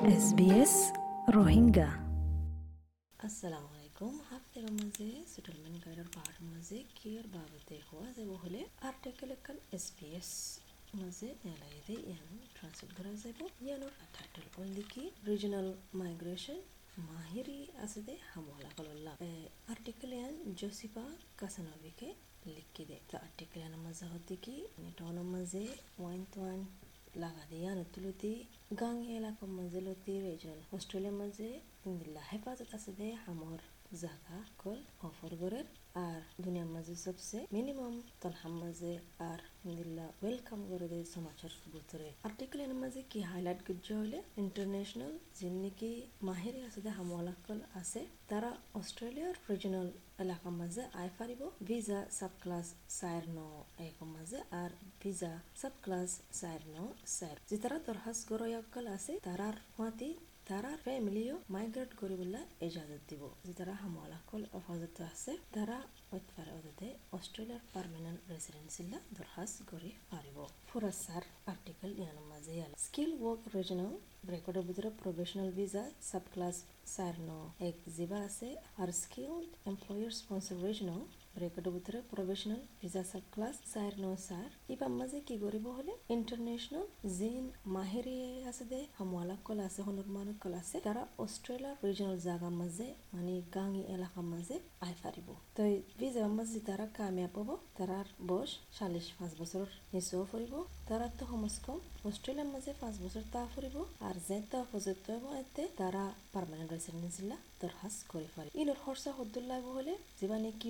SBS Rohingya አሰላሙአለይኩም ሀፍቴሮ መዜ ስድልምን ጋይደር ባህር መዜ ኪር ባበቴ ሆዋ ዘቦህሌ አርቴክልክል ኤስቢኤስ ಮಜೆ ನೆಲಯಿದೆ ಏನು ಟ್ರಾನ್ಸ್ಫಿಗರಸೆಬು ಏನು ಟೈಟಲ್ ಒಂದಿಕ್ಕಿ ರೀಜನಲ್ ಮೈಗ್ರೇಷನ್ ಮಾಹಿರಿ ಅಸದೆ ಹಮೋಲಗಲಲ್ಲ ಆರ್ಟಿಕಲ್ ಏನ್ ಜೋಸಿಫಾ ಕಸನೋವಿಗೆ ಲಿಕ್ಕಿದೆ ಆರ್ಟಿಕಲ್ ಏನ ಮಜ ಹೊತ್ತಿಗೆ ಟೋನ ಮಜೆ ಒನ್ ಒನ್ কাছানবিকে লিখি দে তা আৰ্টিকেল ইয়ানৰ মাজে হতে কি টনৰ মাজে ওৱান ওৱান লাগা দিয়া নতুলতি গাং এলাকা মাঝে লতি রিজনাল অস্ট্রেলিয়ার মাঝে হেফাজত আছে দে হামর জাগা কল অফর করের আর দুনিয়ার মাঝে সবসে মিনিমাম তলহাম মাঝে আর ইন্দিল্লা ওয়েলকাম করে দে সমাচার ভিতরে আর্টিকেল এর মাঝে কি হাইলাইট গুজ্জ হইলে? ইন্টারন্যাশনাল যিন মাহিরি আছে দে হামলাকল আছে, তারা অস্ট্রেলিয়ার রিজনাল এলাকার মাঝে আই পারিব। ভিজা সাব ক্লাস চাইর ন একৰ মাঝে আর ভিজা সাব ক্লাস চাইর ন চাইর যে তারা দরখাস গরয়াকল আছে তারার মাতি তারার ফ্যামিলিও মাইগ্রেট কৰিবলৈ ইজাজত দিব। যে তারা হামলাকল অফাজত আছে от фараодите Australian Permanent Residency ла дурхас гори фариво. Фурасар артикл я нама заяла. Skill Work Regional Record of the Professional Visa Subclass Сарно Экзива Асе Are Skilled Employer Sponsor Regional ব্রেকটের ভিতরে প্রফেশনাল ভিসা ক্লাস চার ন চার ইবার মাঝে কি কৰিব হলে ইন্টারন্যাশনাল জিন মাহেরি আছে দে, হামওয়ালা কল আছে হনুরমানত কল আছে, তারা অস্ট্রেলিয়ার রিজনাল জাগার মাঝে মানে গাঙি এলাকার মাঝে আই পারিব। তো ভিসা মাঝে তারা কামিয়াব হব তারার বয়স চাল্লিশ পাঁচ বছর নিচেও ফুৰিব তারা তো কমস কম, অস্ট্রেলিয়ার মাঝে পাঁচ বছর তা ফুৰিব আর যে তা হব এতে তারা পার্মানেন্ট রেসিডেন্সিলা দরখাস্ত করে পারে। ইনোর খরচা সদ্দুর লাগব হলে যেবা নাকি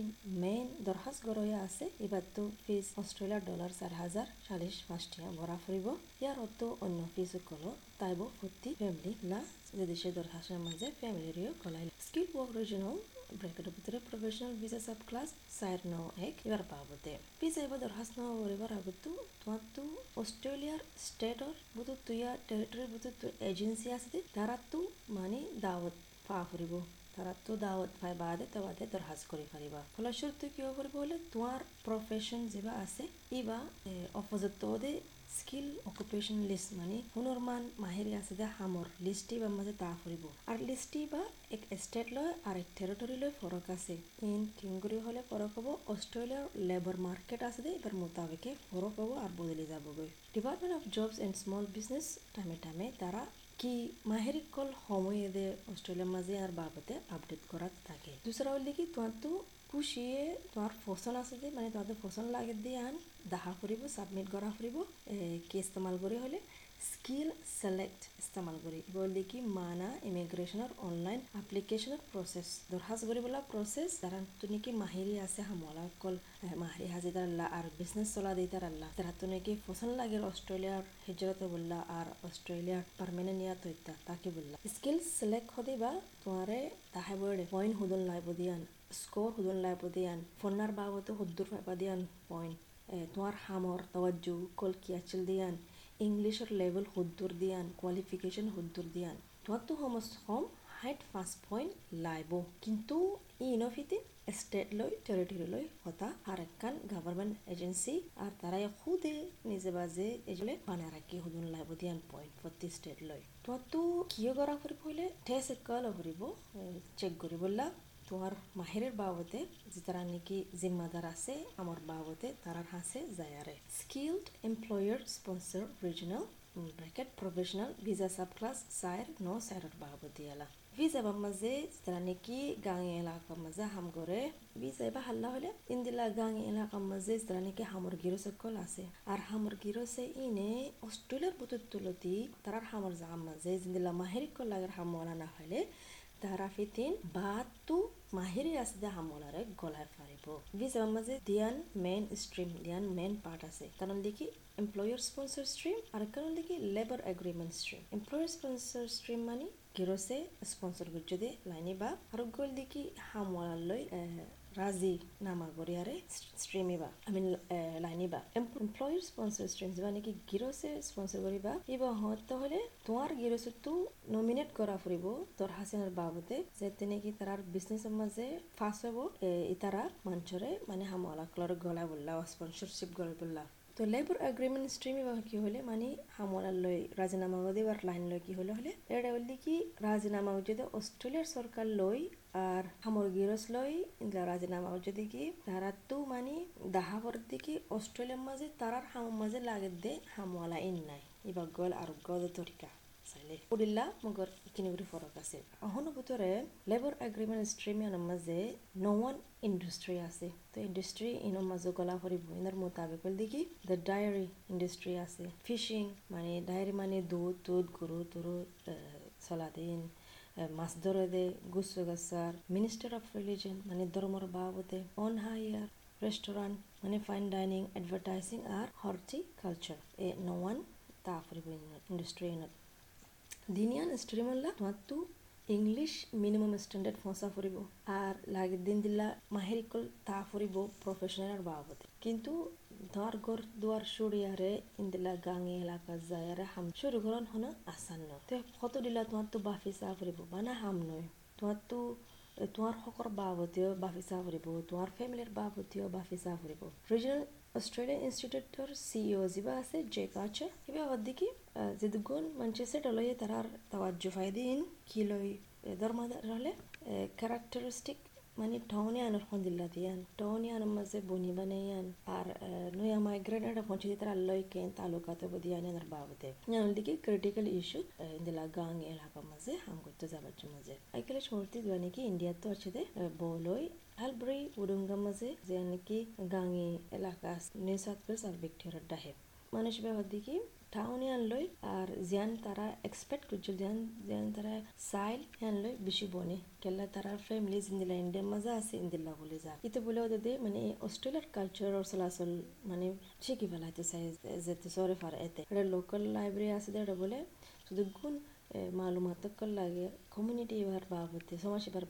মেইন দরখাস্ত গরয়া আছে। এবার ফিজ অস্ট্রেলিয়ার ডলার চার হাজার চাল্লিশ পাঁচটিয়া ভরা ফুরিব ইয়ার অত অন্য ফিজ কলো তাইব প্রতি ফ্যামিলি না যে দেশের দরখাস্তের মাঝে ফ্যামিলিরও গলাই স্কিল ওয়ার্ক রিজনাল ব্রেকেটের ভিতরে প্রফেশনাল ভিসা সাব ক্লাস চার ন এক এবার পাবতে ভিসা এবার দরখাস্ত ন করিবার আগতো তোমার তো অস্ট্রেলিয়ার স্টেটর বুধ তুইয়া টেরিটরি বুধ আছে তারা মানে দাওয়াত পা ফুরিব তো দাওয়াত পাই বাদে তাবাদে দরখাস্ত কৰি পাৰিবা ফলস্বৰূপে কি কৰিব হ'লে তোমাৰ প্ৰফেশ্যন যিবা আছে ইবা অপোজিটতে স্কিল অকুপেশন লিস্ট মানে হুনরমান মাহিরি আছে যে হামর। লিস্টি বা মাঝে তা ফুরিব। আর লিস্টি বা এক স্টেট লয়, আর এক টেরিটরি লয় ফরক আছে। ইন কিংগুরি হলে ফরক হব অস্ট্রেলিয়ার লেবার মার্কেট আছে দে এবার মোতাবেকে ফরক হব আর বদলে যাবগৈ department of jobs and small business টাইমে টাইমে তারা কি মাহেরি কল সময় দে অস্ট্রেলিয়ার মাঝে আর বাবতে আপডেট করাত থাকে। দুসরা হল কি তোমার কুশিয়ে তোমার ফসল আছে যে মানে তোমাদের ফসল লাগে দিয়ে আন, দাহা ফুরিব সাবমিট করা ফুরিব কেস ইস্তেমাল কৰি হ'লে স্কিল সেলেক্ট ইস্তেমাল কৰি বলি কি মানা ইমিগ্রেশনের অনলাইন এপ্লিকেশনের প্রসেস দরখাস্ত কৰিবলৈ প্রসেস যারা তুমি কি মাহিরি আছে হামলা কল মাহিরি হাজিদার আল্লাহ আর বিজনেস চলা দিই তার আল্লাহ তারা তুমি কি ফসল লাগে, অস্ট্রেলিয়ার হিজরতে বললা, আর অস্ট্রেলিয়ার পারমানেন্ট ইয়াত হইতা, তাকে বললা। স্কিল সিলেক্ট হদি বা তোমারে তাহে বড়ে পয়েন্ট হুদন লাইব দিয়ান স্কোর হুদন লাইব দিয়ান ফোনার বাবতে হুদ্দুর ফাইবা দিয়ান পয়েন্ট তোমার হামর, তওয়াজ্জু, কল কিয়াচিল দিয়ান। ইংলিশের লেভেল হুদ্দুর দিয়ান কোয়ালিফিকেশন হুদ্দুর দিয়ান তোমার তো সমস কম হাইট পাঁচ পয়েন্ট লাইব কিন্তু ই ইনফিতে স্টেট লৈ টেরিটরি লৈ হতা আর একখান গভর্নমেন্ট এজেন্সি আর তারাই খুদে নিজে বাজে এজলে পানে রাখি হুদুন লাইব দিয়ান পয়েন্ট প্রতি স্টেট লৈ তোমার তো কিয় করা ফুরিব হলে ঠেস একল ফুরিব চেক করিবলা তোমার মাহিরের বাবদে যে তারা নাকি জিম্মাদার আছে আমার বাবদে তারার হাসে যায়ারে skilled employer sponsor regional bracket professional visa sub class সাইর নো বাবদে আলা ভিসা বা মাঝে তারা নাকি গাঙে এলাকা মাঝে হাম করে ভিসা এবার হাল্লা হলে ইন্দিলা এলাকা মাঝে তারা নাকি হামর গিরো সকল আছে আর হামর গিরো সে ইনে অস্ট্রেলিয়ার বুতুর তুলতি তারার হামর জাম মাঝে জিন্দিলা মাহেরিক লাগার হামলা না হলে ফিতিন বাতু মাহিরি আছে হামলারে গলার ফারিব ভিসা মাঝে দিয়ান মেন স্ট্রিম দিয়ান মেন পার্ট আছে কারণ দেখি এমপ্লয়ার স্পন্সর স্ট্রিম আর কারণ দেখি labour agreement stream employer sponsor stream মানে গিৰছে স্পনচৰ কৰি যদি লাইনী বা আৰু গ'ল দেখি হামৱালৈ ৰাজী নামাগৰীয়াৰে ষ্ট্ৰিমিবা আমি লাইনিবা এমপ্লয়ীৰ স্পনচৰ ষ্ট্ৰিম যাবা নেকি গিৰছে স্পনচৰ কৰিবা হ'লে তোমাৰ গিৰছতো নমিনেট কৰা ফুৰিব তোৰ হাচিনাৰ বাবতে যে তেনেকৈ তাৰ বিজনেছৰ মাজে ফাৰ্ষ্ট হ'ব ইতাৰা মঞ্চৰে মানে হামৱালাক লৰ গলা বুলিলা স্পনচৰশ্বিপ গলা বুলিলা তো লেবর এগ্রিমেন্ট স্ট্রিম এবার কি হলে? মানে হামলার লই, রাজিনামা দেবার লাইন লয় কি হলে হলে? এটা বললি কি, রাজিনামা যদি অস্ট্রেলিয়ার সরকার লই আর হামর গিরস লই ইন্দিলা রাজিনামা যদি কি, তারা তো মানে দাহাবর দিকে অস্ট্রেলিয়ার মাঝে, তারার হামর মাঝে লাগে দে হামওয়ালা ইন নাই। এবার গল আর গদ তরিকা। চাইলে উডিল্লা মগৰ ইকিনিগুৰি ফৰক আছে অহনো ভিতৰে লেবৰ এগ্ৰিমেণ্ট ষ্ট্ৰিমিয়ানৰ মাজে ইণ্ডাষ্ট্ৰি আছে তো ইণ্ডাষ্ট্ৰি ইনৰ মাজে গলা ফুৰিব ইনাৰ মোতাবেক দেখি দ্য ডায়েৰী ইণ্ডাষ্ট্ৰি আছে ফিচিং মানে ডায়েৰী মানে দুধ দুধ গৰু তৰু চলা মাছ ধরে দে গুসু গাছার মিনিস্টার অফ রিলিজন মানে ধর্মর বাবদে অন হাইয়ার রেস্টুরেন্ট মানে ফাইন ডাইনিং এডভার্টাইজিং আর হর্টিকালচার এ নৱান তা ফুৰিব ইণ্ডাষ্ট্ৰি ইনত দিনিয়ান ষ্ট্ৰীমল্লা মাতো ইংলিছ মিনিমাম ষ্টেণ্ডাৰ্ড ফচা ফুৰিব আর লাগে দিন দিলা মাহেরিকল তা ফুরিব প্রফেশনাল বাবদে কিন্তু ধর ঘর দুয়ার সুড়িয়ারে ইন্দিলা গাঙে এলাকা যায়ারে হাম শুরু করন হন আসান ন তে কত দিলা তোমার তো বাফি চা ফুরিব বানা হাম নয় তোমার তো শকৰ বাবতীয় বাফি ফুৰিব তোমাৰ ফেমিলিৰ বাবতীয় বাফি চা ফুৰিব ৰিজনেল অস্ট্রেলিয়া চি সিইও যিবা আছে জেক আছে কিবা অদ্দিকি যেদুগুণ মানচেছে ডলয়ে তারার তাওয়াজ্জু কি লৈ দরমাদার হলে ক্যারেক্টারিস্টিক মানে টৌনে আনার হন্দিল্লা দিয়ান টৌনে আনার মাঝে বনি বানাইয়ান আর নয়া মাইগ্রেন এটা পঞ্চায়েত তারা লই কেন তালুকাতে বদিয়ান আনার বাবতে ইয়ানোর দিকে ক্রিটিক্যাল ইস্যু ইন্দিলা গাং এলাকা মাঝে হাম করতে যাবার মাঝে আইকালে শর্তি দুয়া নাকি ইন্ডিয়া তো আছে দে বলই হালব্রি উডুঙ্গা মাঝে যে নাকি গাঙি এলাকা নিউ মানুষ ব্যবহার দিকে টাউনে আনলই, আর জিয়ান তারা এক্সপেক্ট করছিল জিয়ান জিয়ান তারা সাইল আনলই বেশি বনে। কেলা তারা ফ্যামিলি জিন্দিলা ইন্ডিয়ার মজা আছে ইন্দিল্লা বলে যা। ইতে বলে ওদের মানে অস্ট্রেলিয়ার কালচার চলাচল মানে শিখি ফেলাইতে চাই যেতে সরে ফার এতে। मालूमात লাগে কমিউনিটি भर बाब होते समाज भर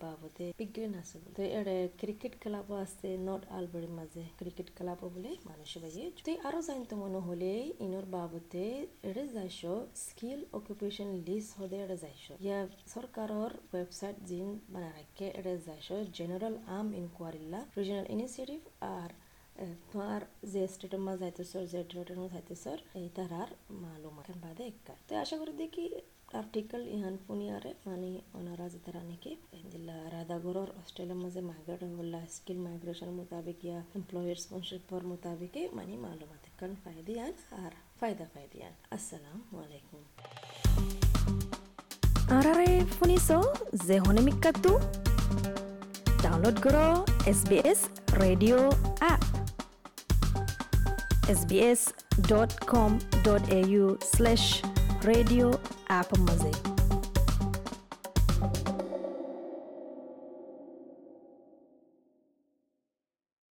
বিজ্ঞান আছে তো এড়ে ক্রিকেট ক্লাবও আছে নর্থ আলবাড়ির মাঝে ক্রিকেট ক্লাবও বলে মানুষ বাইয়ে তুই আরও জানতো মনে হলে ইনোর বাবতে এড়ে যাইছ স্কিল অকুপেশন লিস্ট হদে এড়ে যাইছ ইয়া সরকারর ওয়েবসাইট জিন বানা রাখে এড়ে যাইছ জেনারেল আর্ম ইনকোয়ারিল্লা রিজনাল ইনিশিয়েটিভ আর তোমার যে স্টেটের মাঝে যাইতে যে স্টেটের মাঝে যাইতে এই তার আর মালুম এখন বাদে এক তো আশা করি দেখি ಆರ್ಟಿಕಲ್ ihan ಪುನಿಯಾರೆ ಮನಿ ಒನರಾಜ ತರಾನಿಕೆ ಇಂದಿಲ್ಲ ರಾಧಾಗೊರor ಆಸ್ಟ್ರೇಲಿಯಾ ಮಜೆ ಮೈಗ್ರೇಟ್ ಹೊಲ್ಲ ಸ್ಕಿಲ್ ಮೈಗ್ರೇಷನ್ ಮುತಾಬಿಕ್ ಯಾ ಎಂಪ್ಲಾಯರ್ ಸ್ಪಾನ್ಸರ್ಶಿಪ್ पर मुताबिक मनी मालूमात कन फायदियान आर फायदा फायदियान अस्सलाम वालेकुम আরারে শুনিছ যে হনে মিক্কাটো ডাউনলোড কৰ S B S radio' Apple Music.